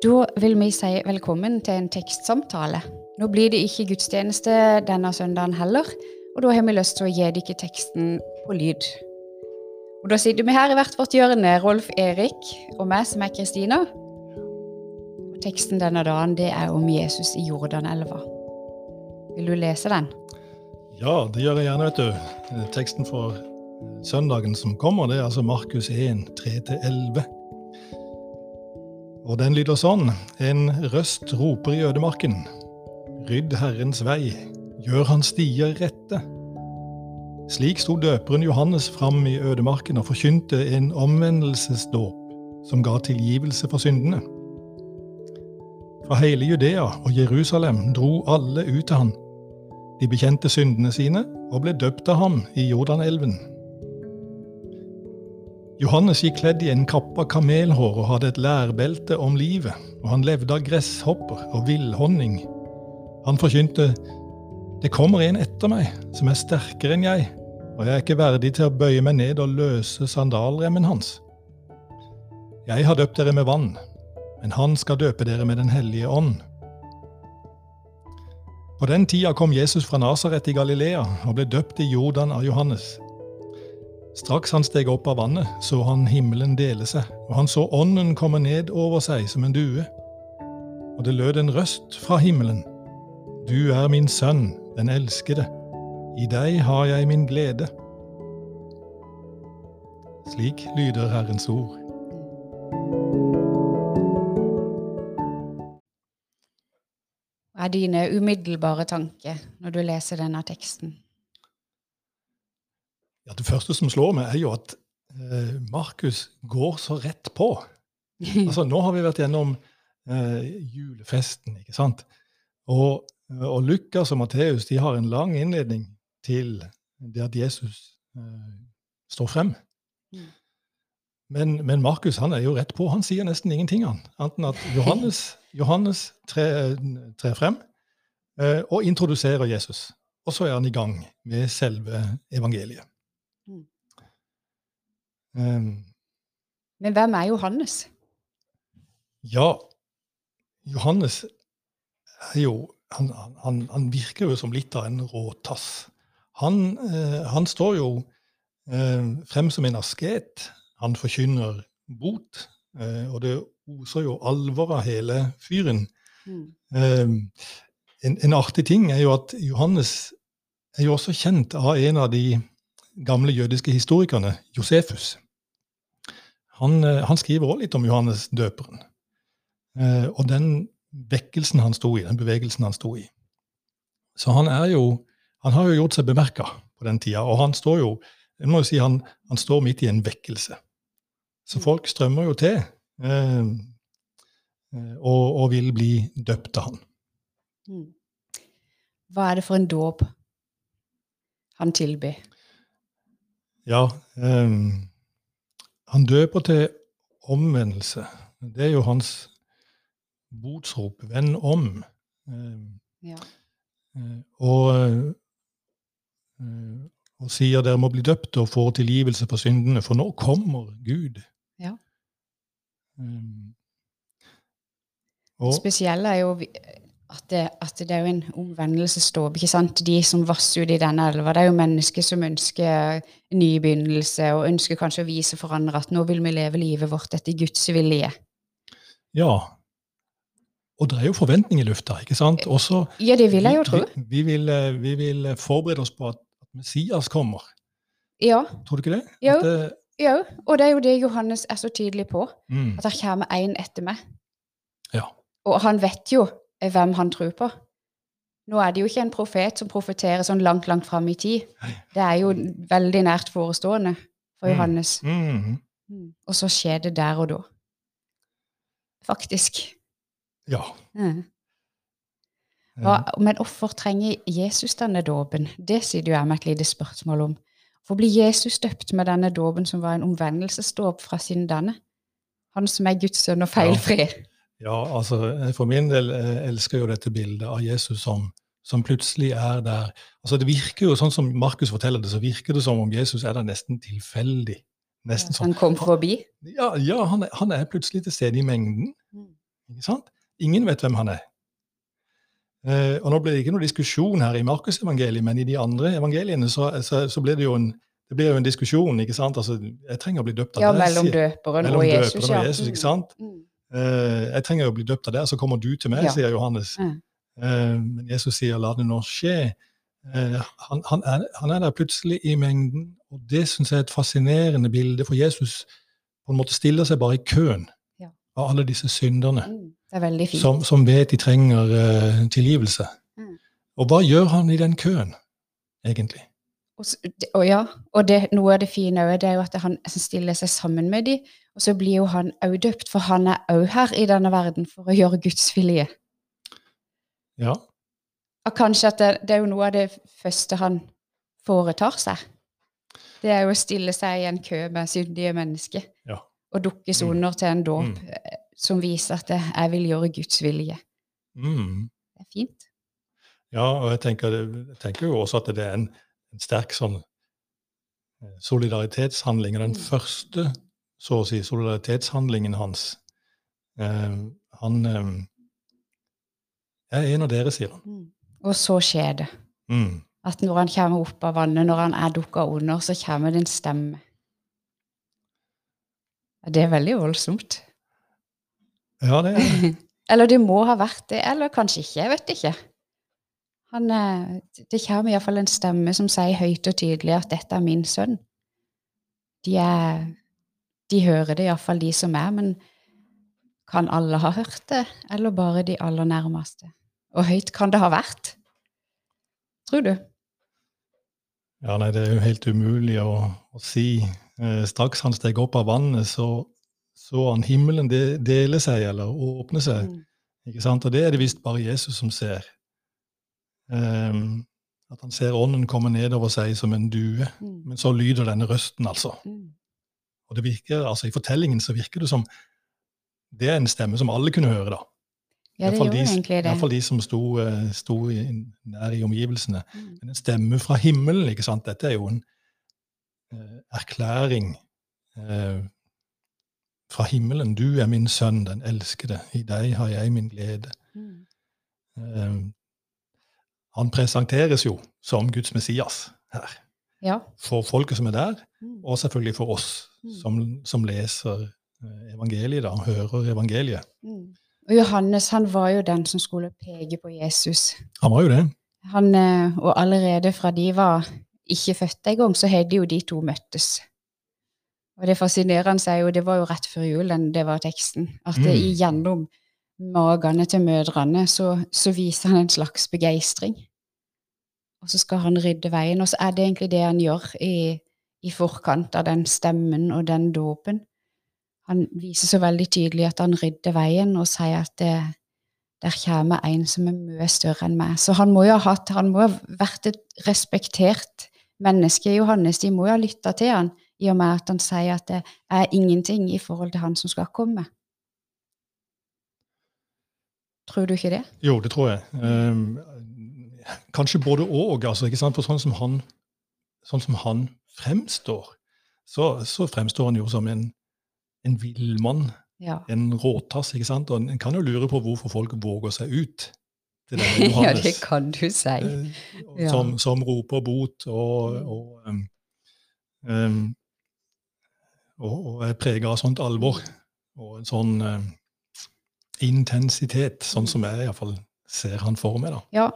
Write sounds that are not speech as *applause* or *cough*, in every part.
Da vil vi si velkommen til en tekstsamtale. Nå blir det ikke gudstjeneste denne søndagen heller, og da har vi lyst til å gi dere teksten på lyd. Og Da sitter vi her i hvert vårt hjørne, Rolf Erik og meg som er Kristina. Og Teksten denne dagen det er om Jesus i Jordanelva. Vil du lese den? Ja, det gjør jeg gjerne, vet du. Teksten for søndagen som kommer, det er altså Markus 1, 3-11. Og den lyder sånn. En røst roper i ødemarken. Rydd Herrens vei, gjør hans stier rette. Slik sto døperen Johannes fram i ødemarken og forkynte en omvendelsesdåp som ga tilgivelse for syndene. Fra hele Judea og Jerusalem dro alle ut til han. De bekjente syndene sine og ble døpt av ham i Jordanelven. Johannes gikk kledd i en kappe av kamelhår og hadde et lærbelte om livet, og han levde av gresshopper og villhonning. Han forkynte, Det kommer en etter meg, som er sterkere enn jeg, og jeg er ikke verdig til å bøye meg ned og løse sandalremmen hans. Jeg har døpt dere med vann, men han skal døpe dere med Den hellige ånd. På den tida kom Jesus fra Nasaret i Galilea og ble døpt i Jordan av Johannes. Straks han steg opp av vannet, så han himmelen dele seg, og han så ånden komme ned over seg som en due. Og det lød en røst fra himmelen. Du er min sønn, den elskede. I deg har jeg min glede. Slik lyder Herrens ord. Hva er dine umiddelbare tanker når du leser denne teksten? Ja, Det første som slår meg, er jo at eh, Markus går så rett på. *laughs* Altså, Nå har vi vært gjennom eh, julefesten, ikke sant? Og, og Lukas og Matteus de har en lang innledning til det at Jesus eh, står frem. Mm. Men, men, Markus han er jo rett på. Han sier nesten ingenting, han. Anten at Johannes, *laughs* Johannes trer, tre frem eh, og introduserer Jesus. Og så er han i gang med selve evangeliet. Um, Men hvem er Johannes? Ja, Johannes er jo han, han, han, virker jo som litt av en råtass. Han, eh, han står jo eh, frem som en asket. Han forkynner bot, eh, og det oser jo alvor av hele fyren. Mm. Eh, en, en, artig ting er jo at Johannes er jo også kjent av en av de gamle jødiske historikerne, Josefus. Han, eh, han skriver også litt om Johannes døperen. Eh, og den vekkelsen han sto i, den bevegelsen han sto i. Så han er jo Han har jo gjort seg bemerka på den tida, og han står jo jeg må jo si han, han står midt i en vekkelse. Så mm. folk strømmer jo til eh, eh, og, og, vil bli døpt av han. Mm. Hva er det for en dåp han tilbyr? Ja, um, han døper til omvendelse. Det er jo hans botsrop. Venn om. Um, ja. Uh, og, uh, og sier dere må bli døpt og få tilgivelse for syndene, for nå kommer Gud. Ja. Um, og, Spesielle er jo at det, at det, er jo en omvendelsesdåp. ikke sant? De som vasser ut i denne elva, det er jo mennesker som ønsker en ny begynnelse, og ønsker kanskje å vise for andre at nå vil vi leve livet vårt etter Guds vilje. Ja. Og det er jo forventning i lufta, ikke sant? Også, ja, det vil jeg jo tro. Vi, vi, vil, vi vil, forberede oss på at, at, Messias kommer. Ja. Tror du ikke det? Jo. det? jo. Og det er jo det Johannes er så tydelig på. Mm. At det kommer en etter meg. Ja. Og han vet jo hvem han tror på. Nå er det jo ikke en profet som profeterer sånn langt, langt fram i tid. Det er jo veldig nært forestående for mm. Johannes. Mm. Mm. Og så skjer det der og da. Faktisk. Ja. Mm. Hva, men hvorfor trenger Jesus denne dåpen? Det sitter jo jeg med et lite spørsmål om. Hvorfor blir Jesus døpt med denne dåpen, som var en omvendelsesdåp fra syndene? Han som er Guds sønn og feilfri. Ja. Ja, altså for min del eh, elsker jo dette bildet av Jesus som, som plutselig er der. Altså Det virker jo sånn som Markus forteller det, så virker det som om Jesus er der nesten tilfeldig. Nesten sånn. Han kom forbi? Ja, ja han, er, han, er, plutselig til stede i mengden. Mm. Ikke sant? Ingen vet hvem han er. Eh, og Nå blir det ikke noe diskusjon her i Markusevangeliet, men i de andre evangeliene så, så, så blir det jo en, det blir jo en diskusjon. ikke sant? Altså, Jeg trenger å bli døpt av Ja, deg. mellom døperen mellom og Jesus. døperen og. Jesus, ikke sant? Mm. Eh, jeg trenger å bli døpt av deg, så kommer du til meg, Ja. sier Johannes. Mm. Uh, men Jesus sier, la det nå skje. Uh, han, han, er, han er der plutselig i mengden, og det syns jeg er et fascinerende bilde, for Jesus på en måte stiller seg bare i køen Ja. av alle disse synderne Mm. Som, som vet de trenger tilgivelse. Mm. Og hva gjør han i den køen, egentlig? Og, og ja, og det, noe av det fine òg, det er jo at han stiller seg sammen med dem, og så blir jo han òg døpt, for han er òg her i denne verden for å gjøre Guds vilje. Ja, Og kanskje at det, det er jo noe av det første han foretar seg. Det er jo å stille seg i en kø med syndige mennesker Ja. og dukkes Mm. under til en dåp Mm. eh, som viser at jeg vil gjøre Guds vilje. mm. Det er fint. ja og jeg tenker, jeg tenker jo også at det er en, en sterk sånn eh, solidaritetshandling. Den Mm. første, så å si, solidaritetshandlingen hans eh, Han eh, er en av dere, sier han. Mm. Og så skjer det. Mm. At når han kommer opp av vannet, når han er dukka under, så kommer det en stemme. Det er veldig voldsomt. Ja, det er det. *laughs* Eller det må ha vært det, eller kanskje ikke, jeg vet ikke. Han, eh, det kommer iallfall en stemme som sier høyt og tydelig at 'dette er min sønn'. De, er, de hører det iallfall, de som er, men kan alle ha hørt det, eller bare de aller nærmeste? Og høyt kan det ha vært? Tror du? Ja, nei, det er jo helt umulig å, å si. Eh, straks han steg opp av vannet, så så han himmelen de, dele seg, eller åpne seg. Mm. Ikke sant? Og det er det visst bare Jesus som ser. Um, at han ser ånden komme nedover seg som en due. Mm. Men så lyder denne røsten, altså. Mm. Og det virker, altså I fortellingen så virker det som det er en stemme som alle kunne høre. da. Ja, det gjorde de, egentlig i hvert det. fall de som sto, eh, sto i, nær i omgivelsene. Mm. Men en stemme fra himmelen, ikke sant? Dette er jo en eh, erklæring eh, fra himmelen. Du er min sønn, den elskede. I deg har jeg min glede. Mm. Eh, han presenteres jo som Guds Messias her. Ja. For folket som er der. Og selvfølgelig for oss Mm. som, som leser eh, evangeliet, da, hører evangeliet. Mm. Og Johannes han var jo den som skulle peke på Jesus. Han var jo det. Han, eh, og allerede fra de var ikke født engang, så hadde jo de to møttes. Og det fascinerende er jo, det var jo rett før jul, den, det var teksten, at Mm. gjennom magene til mødrene så, så viser han en slags begeistring. Og så skal han rydde veien, og så er det egentlig det han gjør i, i forkant av den stemmen og den dåpen. Han viser så veldig tydelig at han rydder veien og sier at det, der kommer en som er mye større enn meg. Så han må jo ha hatt, han må ha vært et respektert menneske, Johannes. De må jo ha lytta til han, i og med at han sier at det er ingenting i forhold til han som skal komme. Tror du ikke det? Jo, det tror jeg. Um, kanskje både og. Altså, ikke sant? For sånn som han, sånn som han fremstår, så, så fremstår han jo som en, en villmann, Ja. en råtass. ikke sant? Og En kan jo lure på hvorfor folk våger seg ut til *laughs* denne ja, det kan du si. eh, Ja. som, som roper bot og, og, um, um, og, og er prega av sånt alvor og en sånn um, intensitet, sånn som jeg iallfall ser han for meg. da. Ja.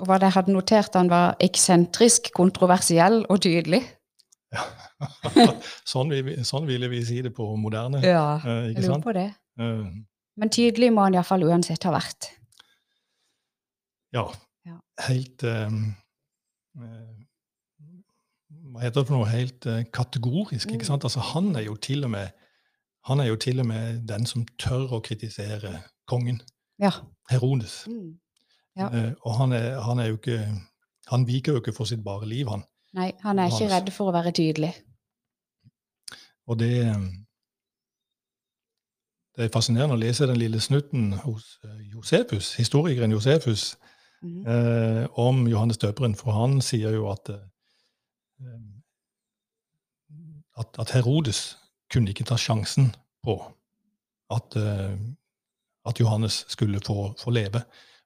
Og hva jeg hadde notert, han var eksentrisk, kontroversiell og tydelig. *laughs* sånn, vi, sånn ville vi si det på moderne. Ja, eh, jeg lurer sant? på det. Eh, Men tydelig må han iallfall uansett ha vært. ja. Ja. Helt eh, eh, Hva heter det for noe? Helt eh, kategorisk. Mm. ikke sant? Altså, han er jo til og med han er jo til og med den som tør å kritisere kongen, Ja. Herodes. Mm. Ja. Eh, og han er, han er jo ikke Han viker jo ikke for sitt bare liv, han. Nei, han er ikke redd for å være tydelig. Og det eh, Det er fascinerende å lese den lille snutten hos eh, Josefus, historikeren Josefus Mhm. eh, om Johannes døperen, for han sier jo at eh, at, at Herodes kunne ikke ta sjansen på at, at Johannes skulle få, få leve.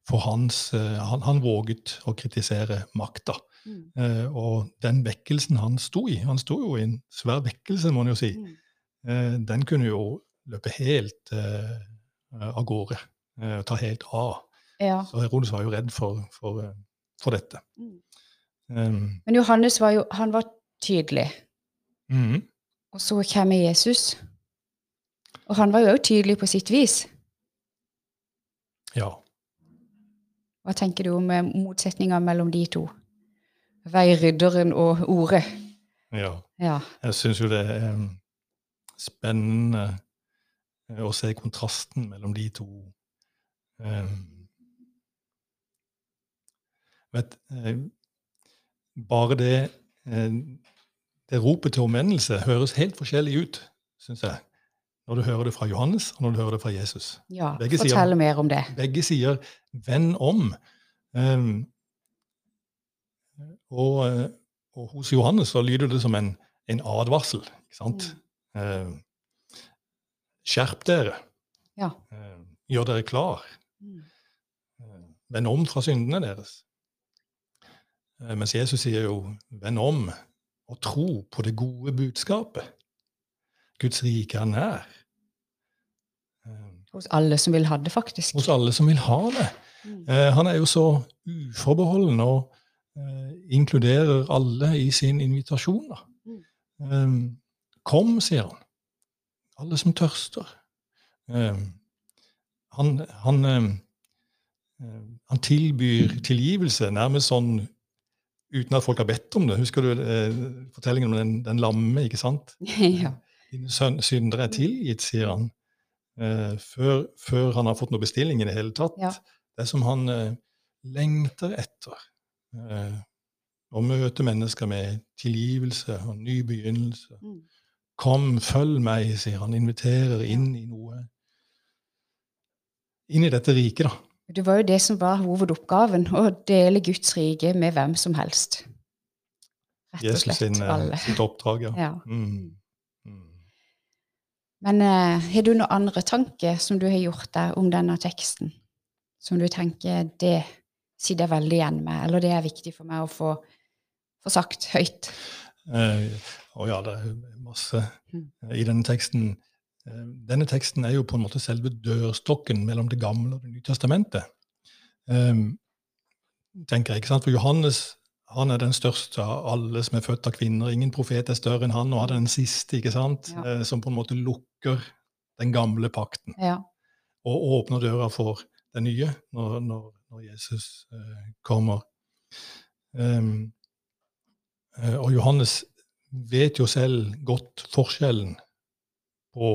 For hans, han, han, våget å kritisere makta. Mm. Eh, og den vekkelsen han sto i Han sto jo i en svær vekkelse, må man jo si. Mm. Eh, den kunne jo løpe helt eh, av gårde. Eh, ta helt av. Ja. Så Herodes var jo redd for, for, eh, for dette. Mm. Um, Men Johannes var jo han var tydelig. Mm. Og så kommer Jesus. Og han var jo òg tydelig på sitt vis. Ja. Hva tenker du om motsetninga mellom de to? Veirydderen og ordet. Ja. ja. Jeg syns jo det er um, spennende eh, å se kontrasten mellom de to. Um, vet, bare det, det ropet til omvendelse høres helt forskjellig ut, syns jeg når du hører det fra Johannes, og når du hører det fra Jesus. Ja, begge Fortell sier, mer om det. Begge sier 'venn om'. Um, og, og, hos Johannes så lyder det som en, en advarsel. ikke sant? Mm. Eh, skjerp dere. Ja. Eh, gjør dere klar. Mm. Vend om fra syndene deres. Uh, mens Jesus sier jo 'venn om' og tro på det gode budskapet. Guds rike er nær. Hos alle som vil ha det, faktisk. Hos alle som vil ha det. Mm. Eh, han er jo så uforbeholden og eh, inkluderer alle i sin invitasjon. Mm. Eh, kom, sier han. Alle som tørster. Eh, han, han, eh, han, tilbyr tilgivelse nærmest sånn uten at folk har bedt om det. Husker du eh, fortellingen om den, den lamme? ikke sant? *laughs* ja. Dine synder er tilgitt, sier han. Eh, før, før, han har fått noe bestilling i det hele tatt. Ja. Det som han eh, lengter etter. Eh, å møte mennesker med tilgivelse og ny begynnelse. Mm. Kom, følg meg, sier han. Inviterer inn i noe Inn i dette riket, da. Det var jo det som var hovedoppgaven, å dele Guds rike med hvem som helst. Rett og slett. Jesus sin, alle. sitt oppdrag, ja. ja. Mm. Men eh, har du noen andre tanker som du har gjort deg om denne teksten? Som du tenker det sitter jeg veldig igjen med, eller det er viktig for meg å få, få sagt høyt? Eh, å ja, det er masse mm. i denne teksten. Eh, denne teksten er jo på en måte selve dørstokken mellom Det gamle og Det nye testamentet. Eh, tenker jeg, ikke sant? For Johannes han er den største av alle som er født av kvinner. Ingen profet er større enn han, og han er den siste ikke sant? Ja. Eh, som på en måte lukker den gamle pakten. Ja. Og åpner døra for den nye når, når, når Jesus eh, kommer. Um, og Johannes vet jo selv godt forskjellen på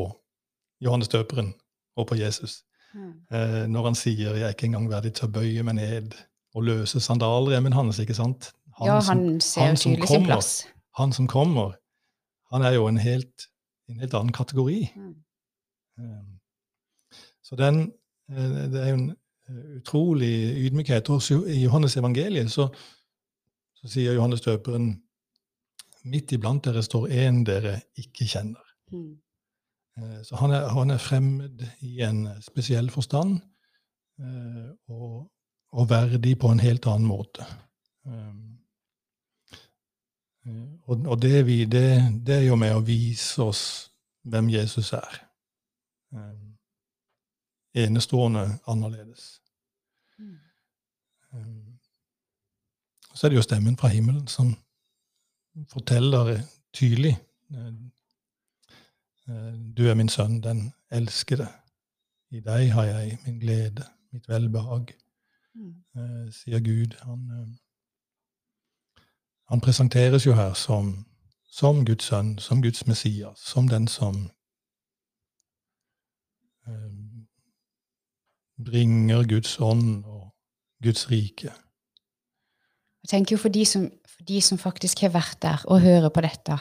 Johannes døperen og på Jesus. Mm. Eh, når han sier 'jeg er ikke engang verdig til å bøye meg ned' og løse sandalremmen hans. ikke sant? Han ja, han ser jo tydelig sin plass. Han som kommer, han er jo en helt, en helt annen kategori. Mm. Um, så den, eh, det er jo en eh, utrolig ydmykhet. Og I Johannes evangeliet så, så sier Johannes døperen midt iblant dere står en dere ikke kjenner. Mm. Eh, så han er, han er, fremmed i en spesiell forstand, og, og verdig på en helt annen måte. Og, og det, vi, det, det, er jo med å vise oss hvem Jesus er. Um, enestående annerledes. Mm. Um, så er det jo stemmen fra himmelen som forteller tydelig uh, Du er min sønn, den elskede. I deg har jeg min glede, mitt velbehag, mm. uh, sier Gud. Han, han presenteres jo her som, som Guds sønn, som Guds Messias, som den som eh, bringer Guds ånd og Guds rike. Jeg tenker jo for de, som, for de som faktisk har vært der og hører på dette,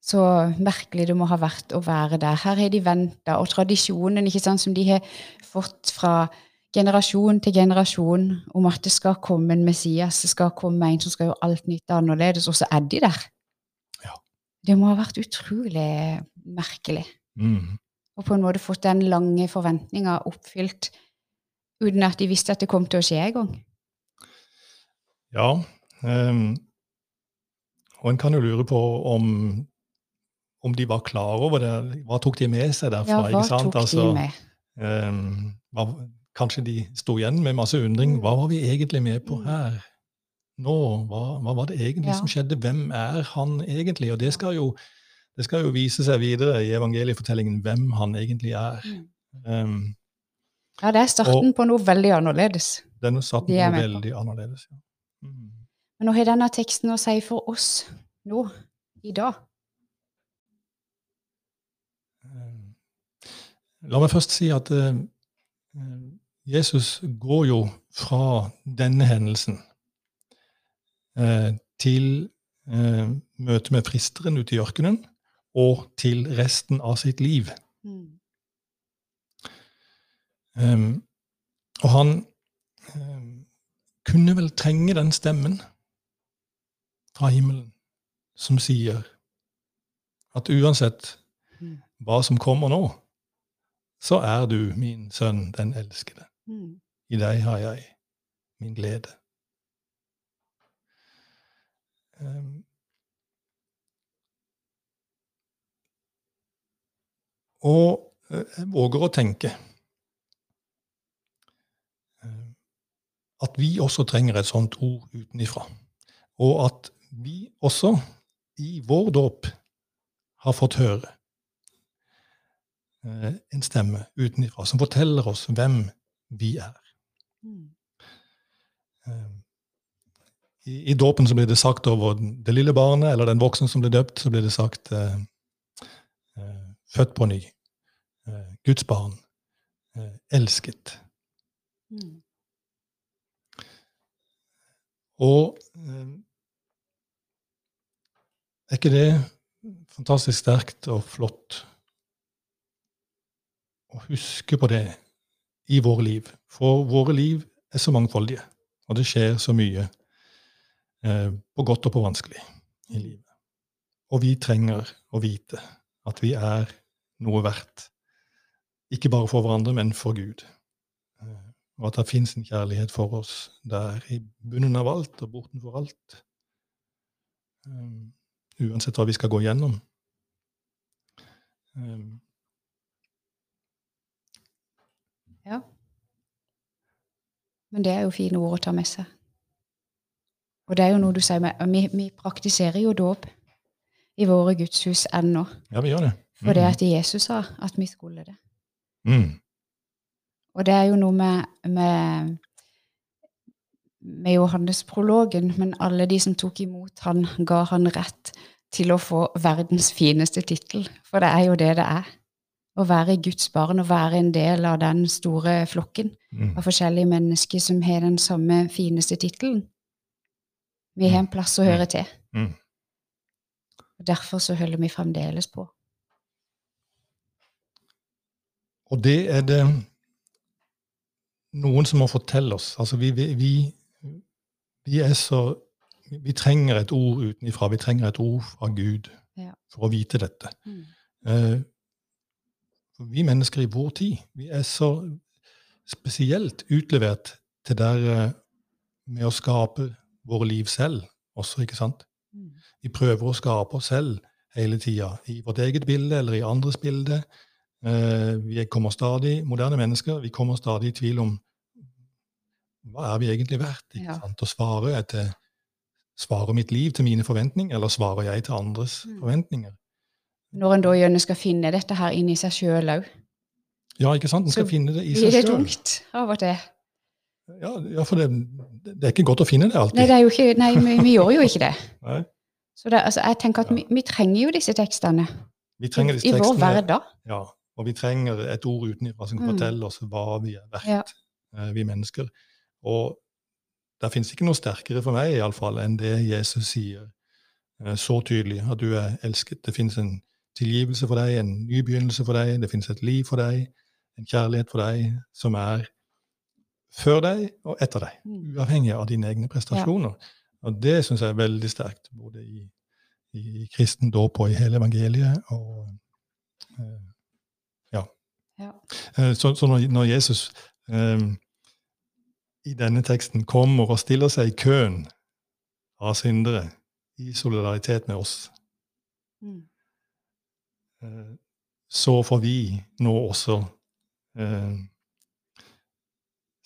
så merkelig det må ha vært å være der. Her har de venta, og tradisjonen ikke sant, som de har fått fra generasjon til generasjon om at det skal komme en Messias, det skal komme en som skal gjøre alt nytt annerledes, og så er de der. Ja. Det må ha vært utrolig merkelig. Mm. Og på en måte fått den lange forventninga oppfylt uten at de visste at det kom til å skje en gang. Ja. Um, og en kan jo lure på om, om de var klar over det. Hva tok de med seg derfra? Ja, hva tok altså, de med? Um, hva, kanskje de sto igjen med masse undring. Hva var vi egentlig med på Mm. her? Nå, hva, hva var det egentlig Ja. som skjedde? Hvem er han egentlig? Og det skal jo, det skal jo vise seg videre i evangeliefortellingen hvem han egentlig er. Um, Ja, det er starten på noe veldig annerledes. Det er noe starten på. veldig annerledes. Ja. Mm. Men hva har denne teksten å si for oss nå, i dag? La meg først si at eh, Jesus går jo fra denne hendelsen uh, til uh, møtet med fristeren ute i ørkenen og til resten av sitt liv. Um, og han um, kunne vel trenge den stemmen fra himmelen som sier at uansett Mm. hva som kommer nå, så er du min sønn, den elskede. Mm. I deg har jeg min glede. Um, og eh, jeg våger å tenke eh, at vi også trenger et sånt ord utenifra. Og at vi også i vår dåp har fått høre eh, en stemme utenifra som forteller oss hvem vi er. Mm. Eh, I, i dåpen så blir det sagt over det lille barnet eller den voksne som blir døpt, så blir det sagt eh, eh, født på ny, eh, Guds barn, eh, elsket. Mm. Og eh, er ikke det fantastisk sterkt og flott å huske på det i våre liv? For våre liv er så mangfoldige, og det skjer så mye på godt og på vanskelig i livet. Og vi trenger å vite at vi er noe verdt. Ikke bare for hverandre, men for Gud. Eh, og at det fins en kjærlighet for oss der i bunnen av alt og bortenfor alt. Um, uansett hva vi skal gå gjennom. Um, Ja. Men det er jo fine ord å ta med seg. Og det er jo noe du sier med Vi, vi praktiserer jo dåp i våre gudshus ennå. ja, vi gjør det. For det at Jesus sa at vi skulle det. Mm. Og det er jo noe med, med, med Johannes-prologen, men alle de som tok imot han, ga han rett til å få verdens fineste tittel. For det er jo det det er. Å være Guds barn, å være en del av den store flokken Mm. av forskjellige mennesker som har den samme fineste tittelen. Vi har en plass å høre til. Mm. Og Derfor så holder vi fremdeles på. Og det er det noen som må fortelle oss. Altså, vi, vi, vi, er så Vi trenger et ord utenifra. Vi trenger et ord fra Gud Ja. for å vite dette. Eh, for vi mennesker i vår tid, vi er så spesielt utlevert til der eh, med å skape våre liv selv også, ikke sant? Mm. Vi prøver å skape oss selv hele tida, i vårt eget bilde eller i andres bilde. Eh, vi kommer stadig, moderne mennesker, vi kommer stadig i tvil om hva er vi egentlig verdt? ikke sant? Og svarer jeg til Svarer mitt liv til mine forventninger, eller svarer jeg til andres Mm. forventninger? Når en da gjerne skal finne dette her inni seg sjøl òg, Ja, ikke sant? En skal Så finne det i blir seg det sjøl. tungt av og til. Ja, ja, for det, det er ikke godt å finne det alltid. Nei, det er jo ikke, nei vi, vi gjør jo ikke det. Så det, altså, jeg tenker at vi, vi trenger jo disse tekstene Vi trenger i, disse i vår hverdag. ja, og vi trenger et ord utenfra som kan Mm. fortelle oss hva vi er verdt, Ja. eh, vi mennesker. Og det fins ikke noe sterkere for meg i alle fall, enn det Jesus sier eh, så tydelig, at du er elsket. Det fins en tilgivelse for deg, en ny begynnelse for deg, det fins et liv for deg, en kjærlighet for deg som er før deg og etter deg, Mm. uavhengig av dine egne prestasjoner. Og det syns jeg er veldig sterkt, både i, i kristen dåp og i hele evangeliet. Og, eh, ja. Ja. Eh, Så, så når, når Jesus eh, i denne teksten kommer og stiller seg i køen av syndere i solidaritet med oss, Mm. eh, så får vi nå også eh,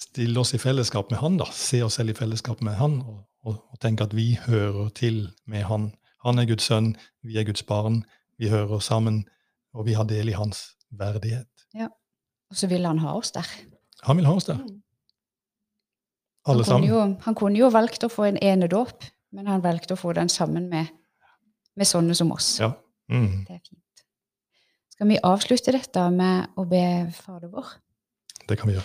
stille oss i fellesskap med han, da. Se oss selv i fellesskap med han, og, og, og tenke at vi hører til med han. Han er Guds sønn, vi er Guds barn, vi hører sammen, og vi har del i hans verdighet. Ja, Og så vil han ha oss der. Han vil ha oss der, Mm. alle han, sammen. jo, han kunne jo valgt å få en enedåp, men han valgte å få den sammen med, med sånne som oss. Ja. Mm, Det er fint. Skal vi avslutte dette med å be Fader vår? det kan vi gjøre.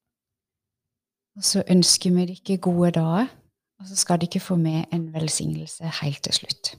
Og så ønsker vi dere gode dager, og så skal dere få med en velsignelse helt til slutt.